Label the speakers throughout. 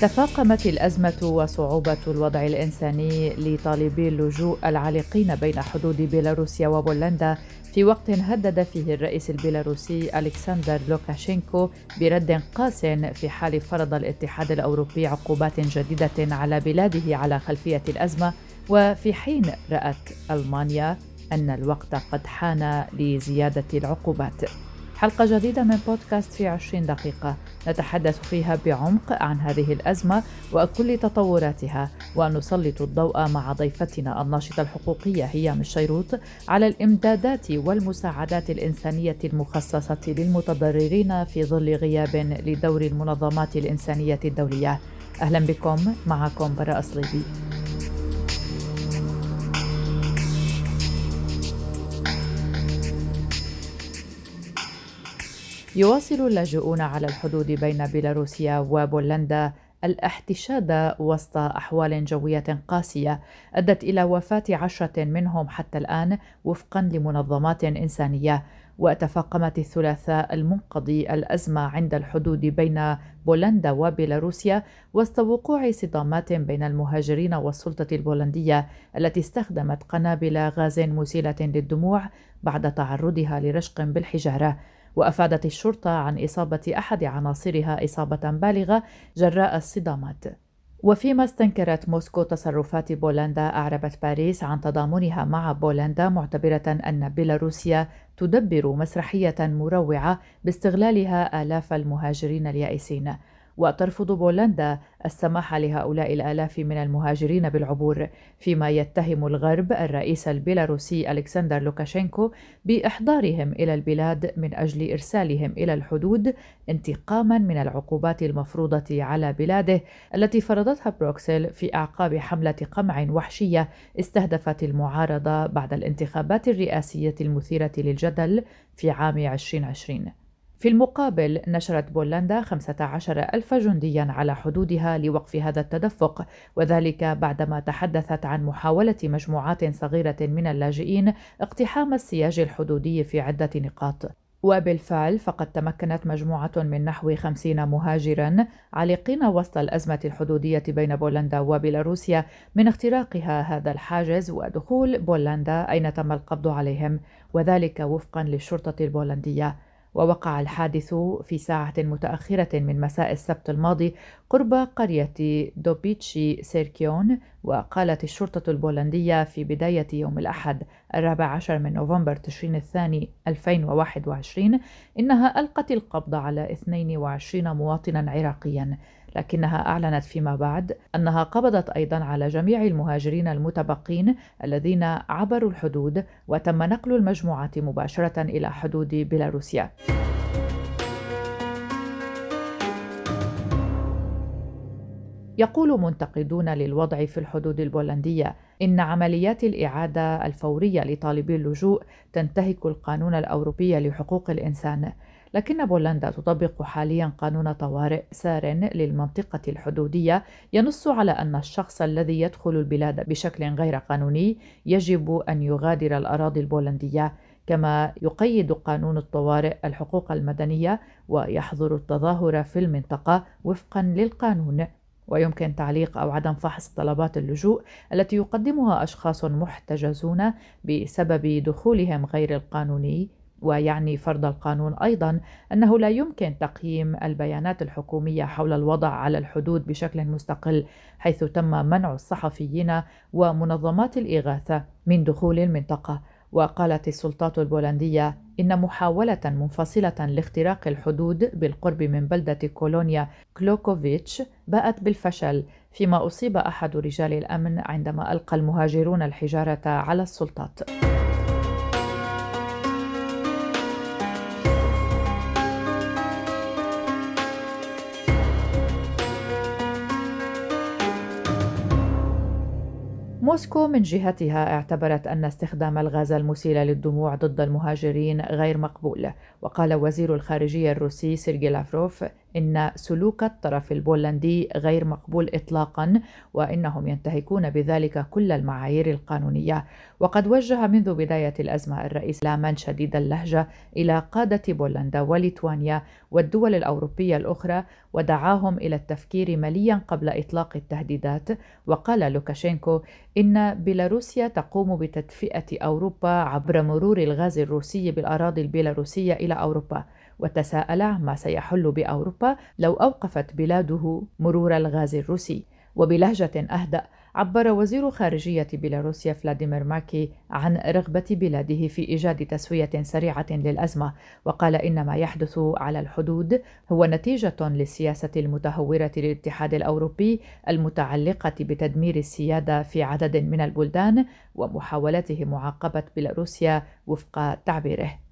Speaker 1: تفاقمت الأزمة وصعوبة الوضع الإنساني لطالبي اللجوء العالقين بين حدود بيلاروسيا وبولندا. في وقت هدد فيه الرئيس البيلاروسي ألكسندر لوكاشينكو برد قاس في حال فرض الاتحاد الأوروبي عقوبات جديدة على بلاده على خلفية الأزمة. وفي حين رأت ألمانيا أن الوقت قد حان لزيادة العقوبات. حلقة جديدة من بودكاست في 20 دقيقة. نتحدث فيها بعمق عن هذه الأزمة وكل تطوراتها ونسلط الضوء مع ضيفتنا الناشطة الحقوقية هيام الشيروط على الإمدادات والمساعدات الإنسانية المخصصة للمتضررين في ظل غياب لدور المنظمات الإنسانية الدولية. أهلا بكم معكم براء صليبي. يواصل اللاجئون على الحدود بين بيلاروسيا وبولندا الاحتشاد وسط أحوال جوية قاسية أدت إلى وفاة عشرة منهم حتى الآن وفقا لمنظمات إنسانية. وتفاقمت الثلاثاء المنقضي الأزمة عند الحدود بين بولندا وبيلاروسيا وسط وقوع صدامات بين المهاجرين والسلطة البولندية التي استخدمت قنابل غاز مسيلة للدموع بعد تعرضها لرشق بالحجارة. وأفادت الشرطة عن إصابة أحد عناصرها إصابة بالغة جراء الصدامات. وفيما استنكرت موسكو تصرفات بولندا أعربت باريس عن تضامنها مع بولندا معتبرة أن بيلاروسيا تدبر مسرحية مروعة باستغلالها آلاف المهاجرين اليائسين. وترفض بولندا السماح لهؤلاء الآلاف من المهاجرين بالعبور فيما يتهم الغرب الرئيس البيلاروسي ألكسندر لوكاشينكو بإحضارهم إلى البلاد من أجل إرسالهم إلى الحدود انتقاما من العقوبات المفروضة على بلاده التي فرضتها بروكسل في أعقاب حملة قمع وحشية استهدفت المعارضة بعد الانتخابات الرئاسية المثيرة للجدل في عام 2020 في المقابل نشرت بولندا 15 ألف جنديا على حدودها لوقف هذا التدفق وذلك بعدما تحدثت عن محاولة مجموعات صغيرة من اللاجئين اقتحام السياج الحدودي في عدة نقاط. وبالفعل فقد تمكنت مجموعة من نحو خمسين مهاجرا عالقين وسط الأزمة الحدودية بين بولندا وبيلاروسيا من اختراقها هذا الحاجز ودخول بولندا أين تم القبض عليهم وذلك وفقا للشرطة البولندية. ووقع الحادث في ساعة متأخرة من مساء السبت الماضي قرب قرية دوبيتشي سيركيون وقالت الشرطة البولندية في بداية يوم الأحد الرابع عشر من نوفمبر تشرين الثاني 2021 إنها ألقت القبض على 22 مواطنا عراقيا. لكنها أعلنت فيما بعد أنها قبضت أيضا على جميع المهاجرين المتبقين الذين عبروا الحدود وتم نقل المجموعة مباشرة إلى حدود بيلاروسيا. يقول منتقدون للوضع في الحدود البولندية إن عمليات الإعادة الفورية لطالبي اللجوء تنتهك القانون الأوروبي لحقوق الإنسان لكن بولندا تطبق حاليا قانون طوارئ سار للمنطقة الحدودية ينص على أن الشخص الذي يدخل البلاد بشكل غير قانوني يجب أن يغادر الأراضي البولندية كما يقيد قانون الطوارئ الحقوق المدنية ويحظر التظاهر في المنطقة وفقا للقانون. ويمكن تعليق أو عدم فحص طلبات اللجوء التي يقدمها أشخاص محتجزون بسبب دخولهم غير القانوني ويعني فرض القانون أيضا أنه لا يمكن تقييم البيانات الحكومية حول الوضع على الحدود بشكل مستقل حيث تم منع الصحفيين ومنظمات الإغاثة من دخول المنطقة. وقالت السلطات البولندية إن محاولة منفصلة لاختراق الحدود بالقرب من بلدة كولونيا كلوكوفيتش باءت بالفشل فيما أصيب أحد رجال الأمن عندما ألقى المهاجرون الحجارة على السلطات. موسكو من جهتها اعتبرت أن استخدام الغاز المسيل للدموع ضد المهاجرين غير مقبول. وقال وزير الخارجية الروسي سيرجي لافروف إن سلوك الطرف البولندي غير مقبول إطلاقا وإنهم ينتهكون بذلك كل المعايير القانونية. وقد وجه منذ بداية الأزمة الرئيس لامان شديد اللهجة إلى قادة بولندا وليتوانيا والدول الأوروبية الأخرى ودعاهم إلى التفكير مليا قبل إطلاق التهديدات. وقال لوكاشينكو إن بيلاروسيا تقوم بتدفئة أوروبا عبر مرور الغاز الروسي بالأراضي البيلاروسية إلى أوروبا. وتساءل ما سيحل بأوروبا لو أوقفت بلاده مرور الغاز الروسي. وبلهجة أهدأ عبر وزير خارجية بيلاروسيا فلاديمير ماكي عن رغبة بلاده في إيجاد تسوية سريعة للأزمة وقال إن ما يحدث على الحدود هو نتيجة للسياسة المتهورة للاتحاد الأوروبي المتعلقة بتدمير السيادة في عدد من البلدان ومحاولته معاقبة بيلاروسيا وفق تعبيره.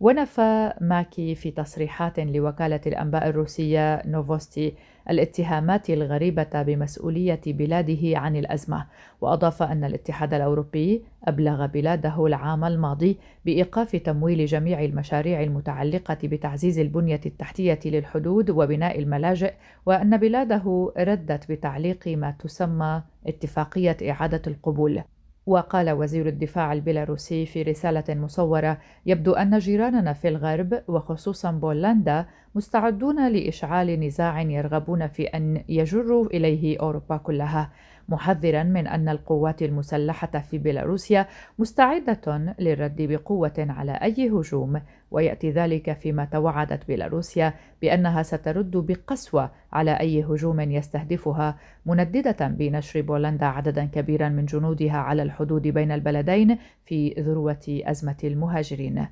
Speaker 1: ونفى ماكي في تصريحات لوكالة الأنباء الروسية نوفوستي الاتهامات الغريبة بمسؤولية بلاده عن الأزمة، وأضاف أن الاتحاد الأوروبي أبلغ بلاده العام الماضي بإيقاف تمويل جميع المشاريع المتعلقة بتعزيز البنية التحتية للحدود وبناء الملاجئ، وأن بلاده ردت بتعليق ما تسمى اتفاقية إعادة القبول. وقال وزير الدفاع البيلاروسي في رسالة مصورة: يبدو أن جيراننا في الغرب وخصوصا بولندا مستعدون لإشعال نزاع يرغبون في أن يجروا إليه أوروبا كلها. محذرا من أن القوات المسلحة في بيلاروسيا مستعدة للرد بقوة على أي هجوم ويأتي ذلك فيما توعدت بيلاروسيا بأنها سترد بقسوة على أي هجوم يستهدفها منددة بنشر بولندا عددا كبيرا من جنودها على الحدود بين البلدين في ذروة أزمة المهاجرين.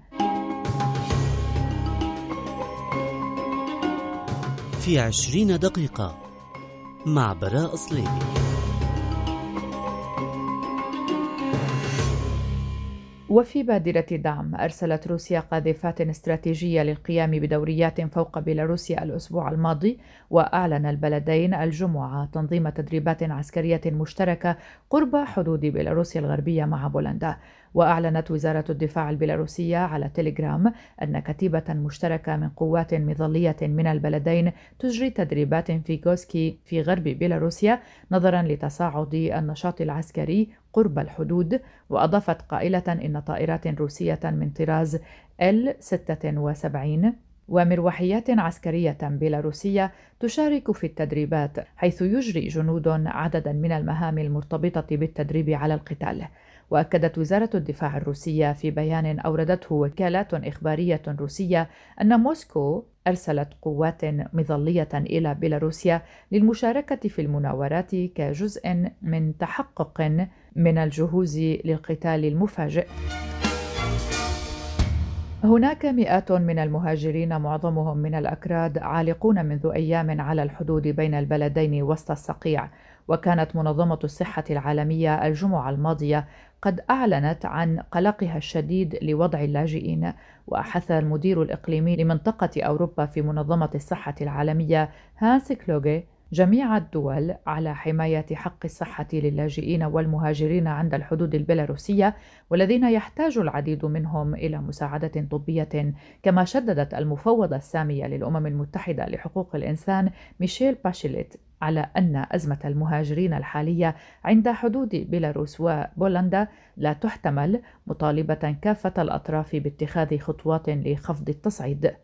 Speaker 2: في عشرين دقيقة مع براء صليبي.
Speaker 1: وفي بادرة دعم أرسلت روسيا قاذفات استراتيجية للقيام بدوريات فوق بيلاروسيا الأسبوع الماضي وأعلن البلدين الجمعة تنظيم تدريبات عسكرية مشتركة قرب حدود بيلاروسيا الغربية مع بولندا. وأعلنت وزارة الدفاع البيلاروسية على تيليجرام أن كتيبة مشتركة من قوات مظلية من البلدين تجري تدريبات في غوسكي في غرب بيلاروسيا نظرا لتصاعد النشاط العسكري قرب الحدود وأضافت قائلة إن طائرات روسية من طراز ال 76 ومروحيات عسكرية بيلاروسية تشارك في التدريبات حيث يجري جنود عددا من المهام المرتبطة بالتدريب على القتال. وأكدت وزارة الدفاع الروسية في بيان أوردته وكالات إخبارية روسية أن موسكو أرسلت قوات مظلية إلى بيلاروسيا للمشاركة في المناورات كجزء من تحقق من الجهوز للقتال المفاجئ. هناك مئات من المهاجرين معظمهم من الأكراد عالقون منذ أيام على الحدود بين البلدين وسط الصقيع وكانت منظمة الصحة العالمية الجمعة الماضية قد أعلنت عن قلقها الشديد لوضع اللاجئين وأحث المدير الإقليمي لمنطقة أوروبا في منظمة الصحة العالمية هانس كلوغي جميع الدول على حماية حق الصحة للاجئين والمهاجرين عند الحدود البيلاروسية والذين يحتاج العديد منهم إلى مساعدة طبية كما شددت المفوضة السامية للأمم المتحدة لحقوق الإنسان ميشيل باشيليت على أن أزمة المهاجرين الحالية عند حدود بيلاروس وبولندا لا تحتمل مطالبة كافة الأطراف باتخاذ خطوات لخفض التصعيد.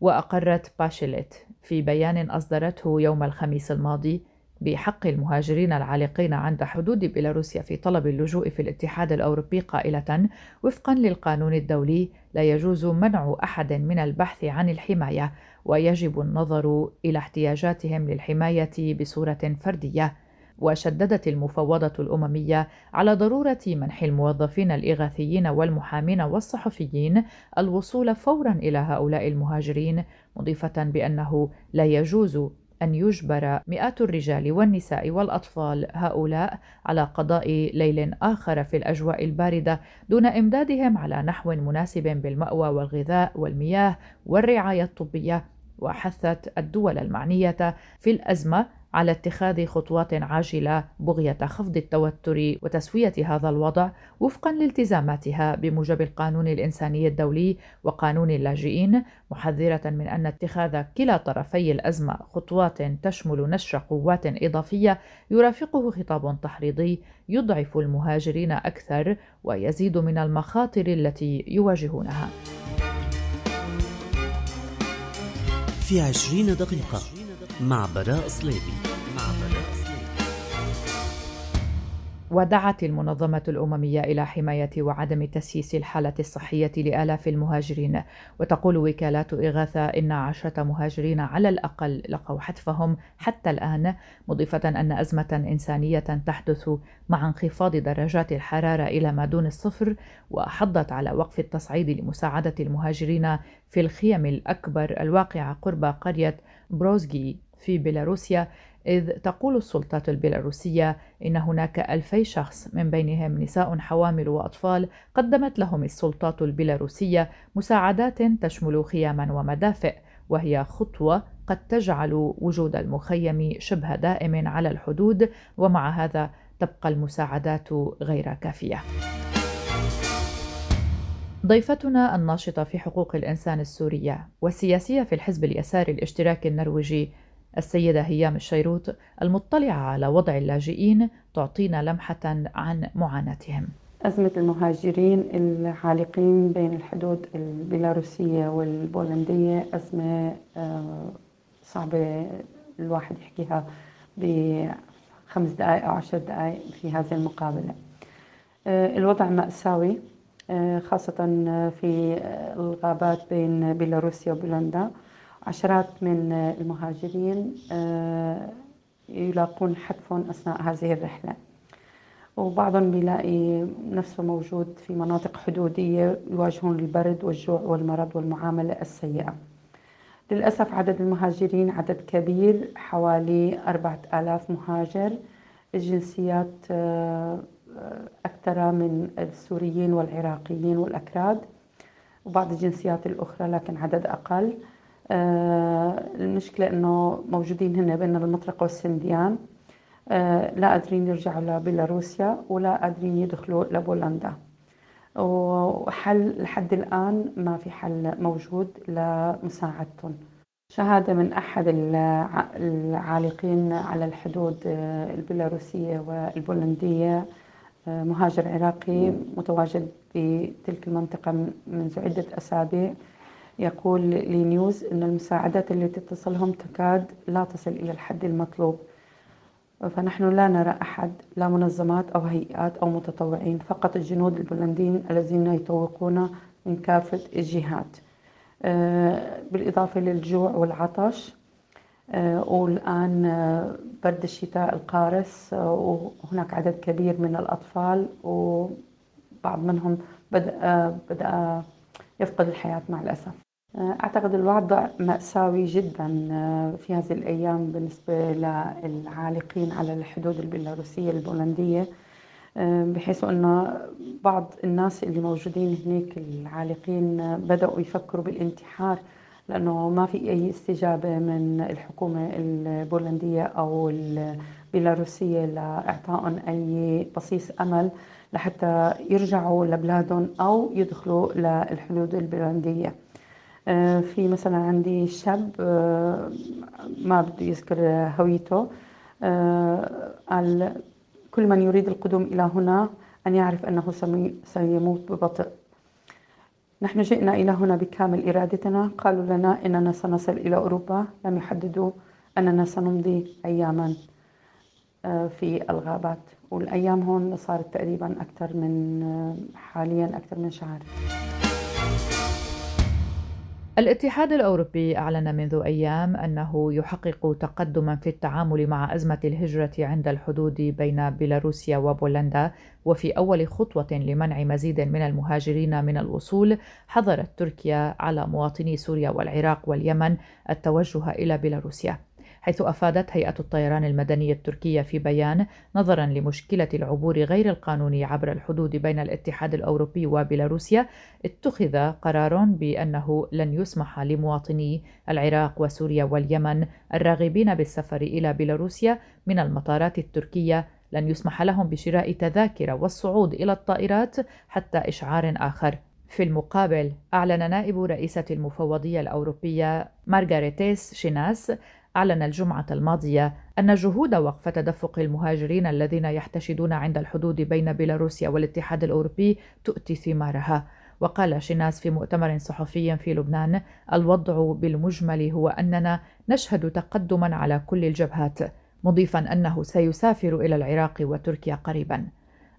Speaker 1: وأقرت باشيليت في بيان أصدرته يوم الخميس الماضي بحق المهاجرين العالقين عند حدود بيلاروسيا في طلب اللجوء في الاتحاد الأوروبي قائلة وفقا للقانون الدولي لا يجوز منع أحد من البحث عن الحماية ويجب النظر إلى احتياجاتهم للحماية بصورة فردية. وشددت المفوضة الأممية على ضرورة منح الموظفين الإغاثيين والمحامين والصحفيين الوصول فورا إلى هؤلاء المهاجرين مضيفة بأنه لا يجوز أن يجبر مئات الرجال والنساء والأطفال هؤلاء على قضاء ليل آخر في الأجواء الباردة دون إمدادهم على نحو مناسب بالمأوى والغذاء والمياه والرعاية الطبية وحثت الدول المعنية في الأزمة على اتخاذ خطوات عاجلة بغية خفض التوتر وتسوية هذا الوضع وفقا لالتزاماتها بموجب القانون الإنساني الدولي وقانون اللاجئين محذرة من أن اتخاذ كلا طرفي الأزمة خطوات تشمل نشر قوات إضافية يرافقه خطاب تحريضي يضعف المهاجرين أكثر ويزيد من المخاطر التي يواجهونها.
Speaker 2: في عشرين دقيقة. مع براء صليبي.
Speaker 1: ودعت المنظمة الأممية إلى حماية وعدم تسييس الحالة الصحية لآلاف المهاجرين وتقول وكالات إغاثة إن عشرة مهاجرين على الأقل لقوا حتفهم حتى الآن مضيفة أن أزمة إنسانية تحدث مع انخفاض درجات الحرارة إلى ما دون الصفر وحضت على وقف التصعيد لمساعدة المهاجرين في الخيم الأكبر الواقعة قرب قرية بروزجي في بيلاروسيا إذ تقول السلطات البيلاروسية إن هناك ألفي شخص من بينهم نساء حوامل وأطفال قدمت لهم السلطات البيلاروسية مساعدات تشمل خياما ومدافئ وهي خطوة قد تجعل وجود المخيم شبه دائم على الحدود ومع هذا تبقى المساعدات غير كافية. ضيفتنا الناشطة في حقوق الإنسان السورية والسياسية في الحزب اليساري الاشتراكي النرويجي السيدة هيام الشيروط المطلعة على وضع اللاجئين تعطينا لمحة عن معاناتهم.
Speaker 3: أزمة المهاجرين العالقين بين الحدود البيلاروسية والبولندية أزمة آه، صعبة الواحد يحكيها بخمس دقائق أو عشر دقائق في هذه المقابلة. آه، الوضع مأساوي آه، خاصة في الغابات بين بيلاروسيا وبولندا. عشرات من المهاجرين آه، يلاقون حتفهم أثناء هذه الرحلة. وبعضهم بيلاقي نفسه موجود في مناطق حدودية يواجهون البرد والجوع والمرض والمعاملة السيئة. للأسف عدد المهاجرين عدد كبير حوالي أربعة آلاف مهاجر. الجنسيات آه، أكثر من السوريين والعراقيين والأكراد. وبعض الجنسيات الأخرى لكن عدد أقل. آه، المشكلة إنه موجودين هنا بين المطرقة والسنديان. آه، لا قادرين يرجعوا لبيلاروسيا ولا قادرين يدخلوا لبولندا. وحل لحد الآن ما في حل موجود لمساعدتهم. شهادة من أحد العالقين على الحدود آه، البيلاروسية والبولندية مهاجر عراقي متواجد في تلك المنطقة منذ عدة أسابيع. يقول لي نيوز أن المساعدات التي تصلهم تكاد لا تصل إلى الحد المطلوب. فنحن لا نرى أحد لا منظمات أو هيئات أو متطوعين فقط الجنود البولنديين الذين يتوقون من كافة الجهات. آه، بالإضافة للجوع والعطش آه، والآن آه، برد الشتاء القارس وهناك عدد كبير من الأطفال وبعض منهم بدأ, بدأ يفقد الحياة مع الأسف. أعتقد الوضع مأساوي جدا آه، في هذه الأيام بالنسبة للعالقين على الحدود البيلاروسية البولندية آه، بحيث أن بعض الناس اللي موجودين هناك العالقين بدأوا يفكروا بالانتحار لأنه ما في أي استجابة من الحكومة البولندية أو البيلاروسية لإعطائهم أي بصيص أمل لحتى يرجعوا لبلادهم أو يدخلوا للحدود البولندية. آه، في مثلا عندي شاب آه، ما بده يذكر هويته آه، قال كل من يريد القدوم إلى هنا أن يعرف أنه سيموت ببطء. نحن جئنا إلى هنا بكامل إرادتنا. قالوا لنا إننا سنصل إلى أوروبا. لم يحددوا أننا سنمضي أياما في الغابات. والأيام هون صارت تقريبا أكثر من حاليا أكثر من شهر.
Speaker 1: الاتحاد الأوروبي أعلن منذ أيام أنه يحقق تقدما في التعامل مع أزمة الهجرة عند الحدود بين بيلاروسيا وبولندا وفي أول خطوة لمنع مزيد من المهاجرين من الوصول حظرت تركيا على مواطني سوريا والعراق واليمن التوجه إلى بيلاروسيا. حيث أفادت هيئة الطيران المدني التركية في بيان نظرا لمشكلة العبور غير القانوني عبر الحدود بين الاتحاد الأوروبي وبيلاروسيا اتخذ قرار بأنه لن يسمح لمواطني العراق وسوريا واليمن الراغبين بالسفر إلى بيلاروسيا من المطارات التركية. لن يسمح لهم بشراء تذاكر والصعود إلى الطائرات حتى إشعار آخر. في المقابل أعلن نائب رئيسة المفوضية الأوروبية مارغاريتيس شيناس أعلن الجمعة الماضية أن جهود وقف تدفق المهاجرين الذين يحتشدون عند الحدود بين بيلاروسيا والاتحاد الأوروبي تؤتي ثمارها. وقال شيناس في مؤتمر صحفي في لبنان الوضع بالمجمل هو أننا نشهد تقدما على كل الجبهات مضيفا أنه سيسافر إلى العراق وتركيا قريبا.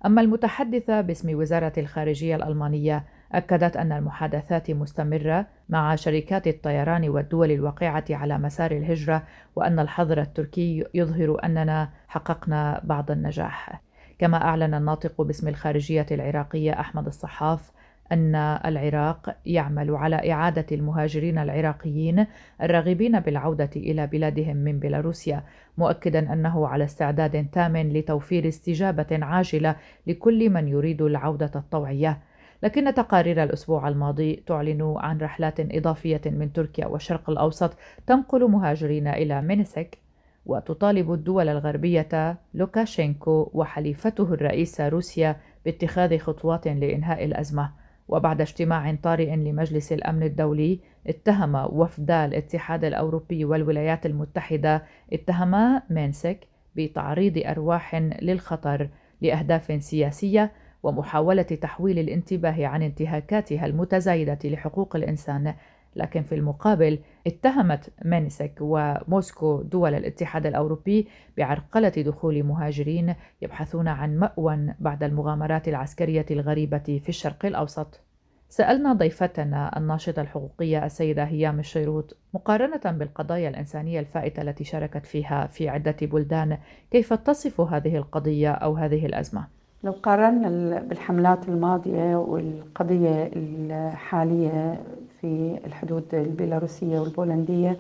Speaker 1: أما المتحدثة باسم وزارة الخارجية الألمانية أكدت أن المحادثات مستمرة مع شركات الطيران والدول الواقعة على مسار الهجرة وأن الحظر التركي يظهر أننا حققنا بعض النجاح. كما أعلن الناطق باسم الخارجية العراقية أحمد الصحاف أن العراق يعمل على إعادة المهاجرين العراقيين الراغبين بالعودة إلى بلادهم من بيلاروسيا، مؤكدا أنه على استعداد تام لتوفير استجابة عاجلة لكل من يريد العودة الطوعية. لكن تقارير الأسبوع الماضي تعلن عن رحلات إضافية من تركيا والشرق الأوسط تنقل مهاجرين إلى مينسك وتطالب الدول الغربية لوكاشينكو وحليفته الرئيسة روسيا باتخاذ خطوات لإنهاء الأزمة. وبعد اجتماع طارئ لمجلس الأمن الدولي اتهم وفدا الاتحاد الأوروبي والولايات المتحدة اتهما مينسك بتعريض أرواح للخطر لأهداف سياسية ومحاولة تحويل الانتباه عن انتهاكاتها المتزايدة لحقوق الإنسان لكن في المقابل اتهمت مينسك وموسكو دول الاتحاد الأوروبي بعرقلة دخول مهاجرين يبحثون عن مأوى بعد المغامرات العسكرية الغريبة في الشرق الأوسط سألنا ضيفتنا الناشطة الحقوقية السيدة هيام الشيروط مقارنة بالقضايا الإنسانية الفائتة التي شاركت فيها في عدة بلدان كيف تصف هذه القضية أو هذه الأزمة؟
Speaker 3: لو قارنا بالحملات الماضية والقضية الحالية في الحدود البيلاروسية والبولندية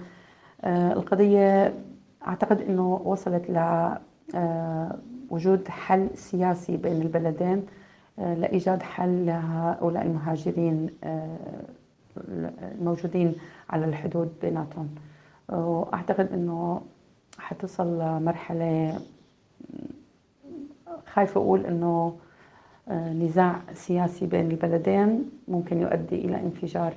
Speaker 3: آه، القضية أعتقد أنه وصلت لوجود آه، حل سياسي بين البلدين آه، لإيجاد حل لهؤلاء المهاجرين الموجودين على الحدود بيناتهم. وأعتقد أنه حتصل مرحلة خايفة أقول أنه آه، نزاع سياسي بين البلدين ممكن يؤدي إلى انفجار.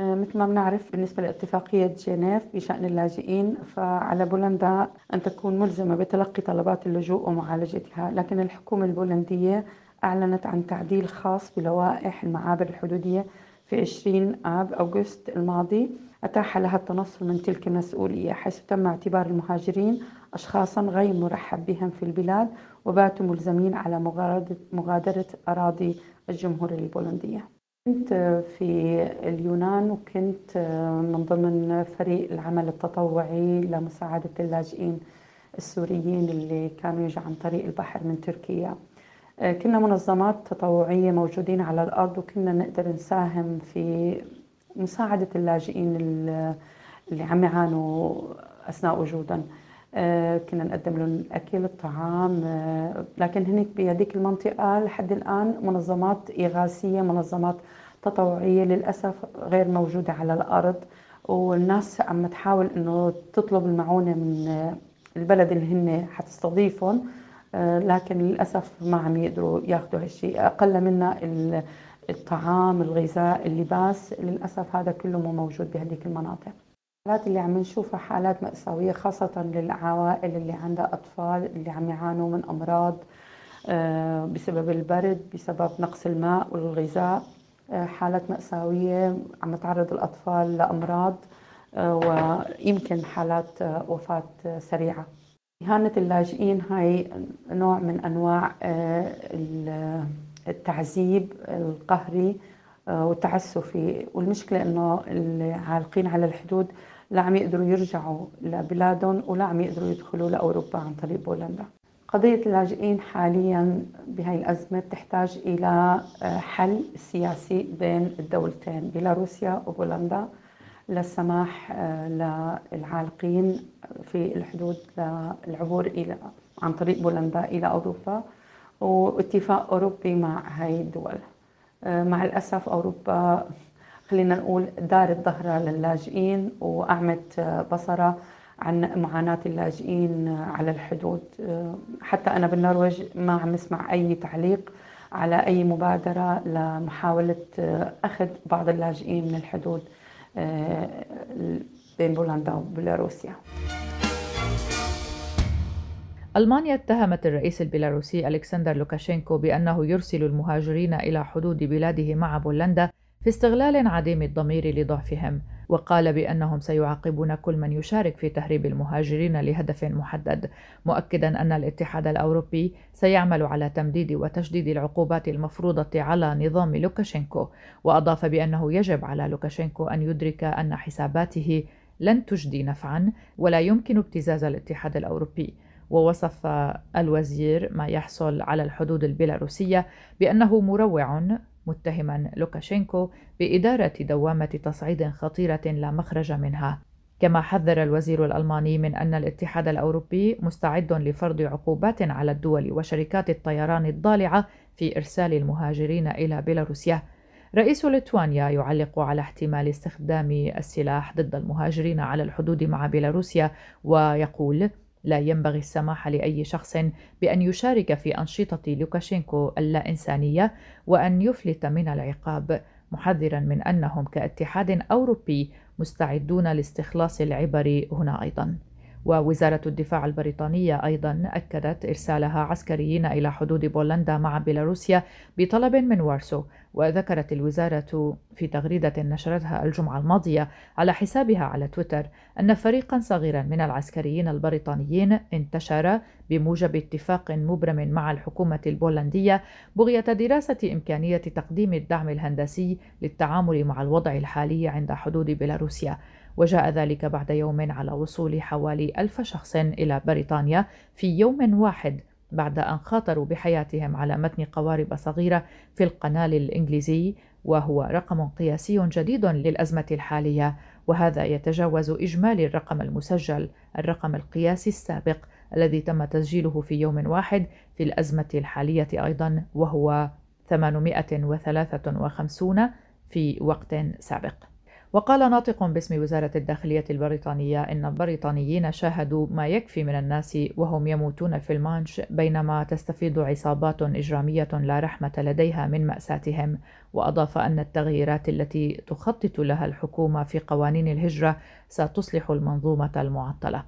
Speaker 3: آه، مثل ما بنعرف بالنسبة لاتفاقية جنيف بشأن اللاجئين فعلى بولندا أن تكون ملزمة بتلقي طلبات اللجوء ومعالجتها لكن الحكومة البولندية أعلنت عن تعديل خاص بلوائح المعابر الحدودية في 20 آب أغسطس الماضي أتاح لها التنصل من تلك المسؤولية حيث تم اعتبار المهاجرين أشخاصا غير مرحب بهم في البلاد وباتوا ملزمين على مغادرة أراضي الجمهورية البولندية. كنت في اليونان وكنت من ضمن فريق العمل التطوعي لمساعدة اللاجئين السوريين اللي كانوا يجوا عن طريق البحر من تركيا. كنا منظمات تطوعية موجودين على الأرض وكنا نقدر نساهم في مساعدة اللاجئين اللي عم يعانوا أثناء وجودهم. آه، كنا نقدم لهم الأكل الطعام آه، لكن هناك بهذيك المنطقة لحد الآن منظمات إغاثية منظمات تطوعية للأسف غير موجودة على الأرض. والناس عم تحاول إنه تطلب المعونة من آه، البلد اللي هن حتستضيفهم. لكن للأسف ما عم يقدروا ياخذوا هالشيء أقل منا الطعام الغذاء اللباس. للأسف هذا كله مو موجود بهذيك المناطق. الحالات اللي عم نشوفها حالات مأساوية خاصة للعوائل اللي عندها أطفال اللي عم يعانوا من أمراض آه، بسبب البرد بسبب نقص الماء والغذاء. آه، حالات مأساوية عم تعرض الأطفال لأمراض آه، ويمكن حالات وفاة سريعة. إهانة اللاجئين هاي نوع من أنواع التعذيب القهري والتعسفي. والمشكلة أنه العالقين على الحدود لا عم يقدروا يرجعوا لبلادهم ولا عم يقدروا يدخلوا لأوروبا عن طريق بولندا. قضية اللاجئين حاليا بهاي الأزمة تحتاج إلى آه، حل سياسي بين الدولتين بيلاروسيا وبولندا. للسماح للعالقين في الحدود للعبور إلى عن طريق بولندا إلى أوروبا واتفاق أوروبي مع هاي الدول. مع الأسف أوروبا خلينا نقول دارت ظهرها للاجئين وأعمت بصرها عن معاناة اللاجئين على الحدود. حتى أنا بالنرويج ما عم اسمع أي تعليق على أي مبادرة لمحاولة أخذ بعض اللاجئين من الحدود. بين بولندا وبيلاروسيا.
Speaker 1: ألمانيا اتهمت الرئيس البيلاروسي ألكسندر لوكاشينكو بأنه يرسل المهاجرين إلى حدود بلاده مع بولندا في استغلال عديم الضمير لضعفهم وقال بأنهم سيعاقبون كل من يشارك في تهريب المهاجرين لهدف محدد مؤكدا أن الاتحاد الأوروبي سيعمل على تمديد وتشديد العقوبات المفروضة على نظام لوكاشينكو وأضاف بأنه يجب على لوكاشينكو أن يدرك أن حساباته لن تجدي نفعا ولا يمكن ابتزاز الاتحاد الأوروبي. ووصف الوزير ما يحصل على الحدود البيلاروسية بأنه مروع متهما لوكاشينكو بإدارة دوامة تصعيد خطيرة لا مخرج منها. كما حذر الوزير الألماني من أن الاتحاد الأوروبي مستعد لفرض عقوبات على الدول وشركات الطيران الضالعة في إرسال المهاجرين إلى بيلاروسيا. رئيس ليتوانيا يعلق على احتمال استخدام السلاح ضد المهاجرين على الحدود مع بيلاروسيا ويقول لا ينبغي السماح لأي شخص بأن يشارك في أنشطة لوكاشينكو اللا انسانيه وأن يفلت من العقاب محذرا من أنهم كاتحاد أوروبي مستعدون لاستخلاص العبر هنا أيضا. ووزارة الدفاع البريطانية أيضا أكدت إرسالها عسكريين إلى حدود بولندا مع بيلاروسيا بطلب من وارسو وذكرت الوزارة في تغريدة نشرتها الجمعة الماضية على حسابها على تويتر أن فريقا صغيرا من العسكريين البريطانيين انتشر بموجب اتفاق مبرم مع الحكومة البولندية بغية دراسة إمكانية تقديم الدعم الهندسي للتعامل مع الوضع الحالي عند حدود بيلاروسيا. وجاء ذلك بعد يوم على وصول حوالي ألف شخص إلى بريطانيا في يوم واحد بعد أن خاطروا بحياتهم على متن قوارب صغيرة في القنال الإنجليزي وهو رقم قياسي جديد للأزمة الحالية. وهذا يتجاوز إجمالي الرقم المسجل الرقم القياسي السابق الذي تم تسجيله في يوم واحد في الأزمة الحالية أيضا وهو 853 في وقت سابق. وقال ناطق باسم وزارة الداخلية البريطانية إن البريطانيين شاهدوا ما يكفي من الناس وهم يموتون في المانش بينما تستفيد عصابات إجرامية لا رحمة لديها من مأساتهم وأضاف أن التغييرات التي تخطط لها الحكومة في قوانين الهجرة ستصلح المنظومة المعطلة.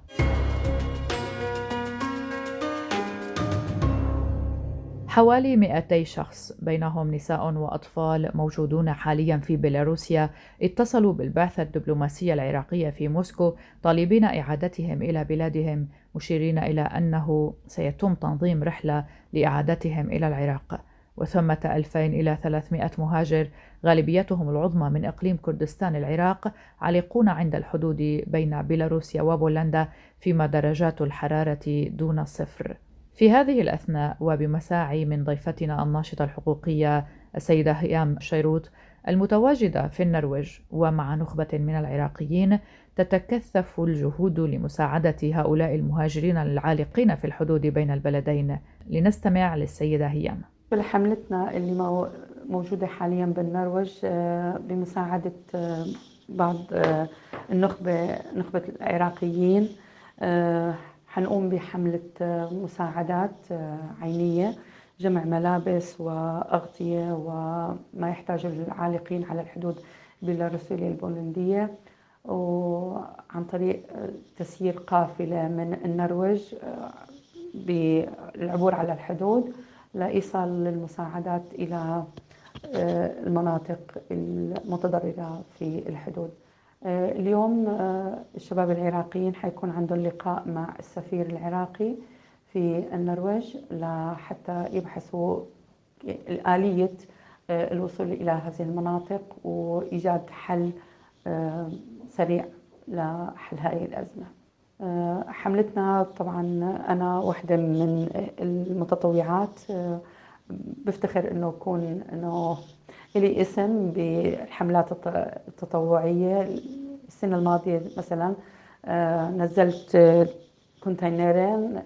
Speaker 1: حوالي 200 شخص بينهم نساء وأطفال موجودون حاليا في بيلاروسيا اتصلوا بالبعثة الدبلوماسية العراقية في موسكو طالبين إعادتهم إلى بلادهم مشيرين إلى أنه سيتم تنظيم رحلة لإعادتهم إلى العراق. وثمة 2000 إلى 300 مهاجر غالبيتهم العظمى من إقليم كردستان العراق عالقون عند الحدود بين بيلاروسيا وبولندا فيما درجات الحرارة دون الصفر في هذه الأثناء وبمساعي من ضيفتنا الناشطة الحقوقية السيدة هيام شيروت المتواجدة في النرويج ومع نخبة من العراقيين تتكثف الجهود لمساعدة هؤلاء المهاجرين العالقين في الحدود بين البلدين. لنستمع للسيدة هيام.
Speaker 3: حملتنا اللي موجودة حاليا بالنرويج آه، بمساعدة آه، بعض آه، النخبة نخبة العراقيين حنقوم بحملة آه، مساعدات آه، عينية جمع ملابس وأغطية وما يحتاجه العالقين على الحدود بيلاروسية البولندية وعن طريق آه، تسيير قافلة من النرويج بالعبور على الحدود لإيصال المساعدات إلى المناطق المتضررة في الحدود. اليوم آه، الشباب العراقيين حيكون عندهم لقاء مع السفير العراقي في النرويج لحتى يبحثوا آلية آه، الوصول إلى هذه المناطق وإيجاد حل سريع لحل هذه الأزمة. حملتنا طبعا أنا واحدة من المتطوعات بفتخر إنه اكون إنه لي اسم بالحملات التطوعية. السنة الماضية مثلا آه، نزلت كونتينرين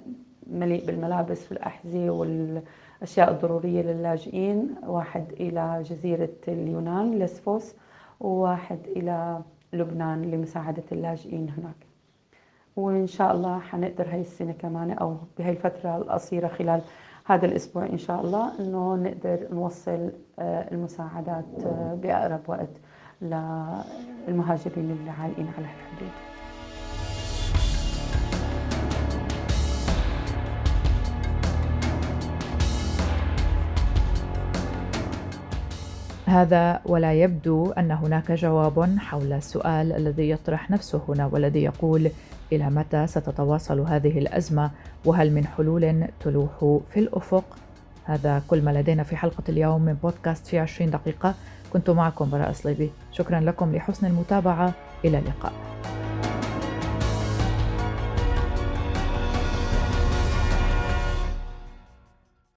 Speaker 3: مليء بالملابس والأحذية والأشياء الضرورية للاجئين. واحد إلى جزيرة اليونان لسفوس وواحد إلى لبنان لمساعدة اللاجئين هناك. وإن شاء الله حنقدر هاي السنة كمان أو بهاي الفترة القصيرة خلال هذا الأسبوع إن شاء الله إنه نقدر نوصل آه، المساعدات آه، بأقرب وقت للمهاجرين اللي عالقين على الحدود.
Speaker 1: هذا ولا يبدو أن هناك جواب حول السؤال الذي يطرح نفسه هنا والذي يقول إلى متى ستتواصل هذه الأزمة؟ وهل من حلول تلوح في الأفق؟ هذا كل ما لدينا في حلقة اليوم من بودكاست في 20 دقيقة. كنت معكم براء صليبي. شكرا لكم لحسن المتابعة. إلى اللقاء.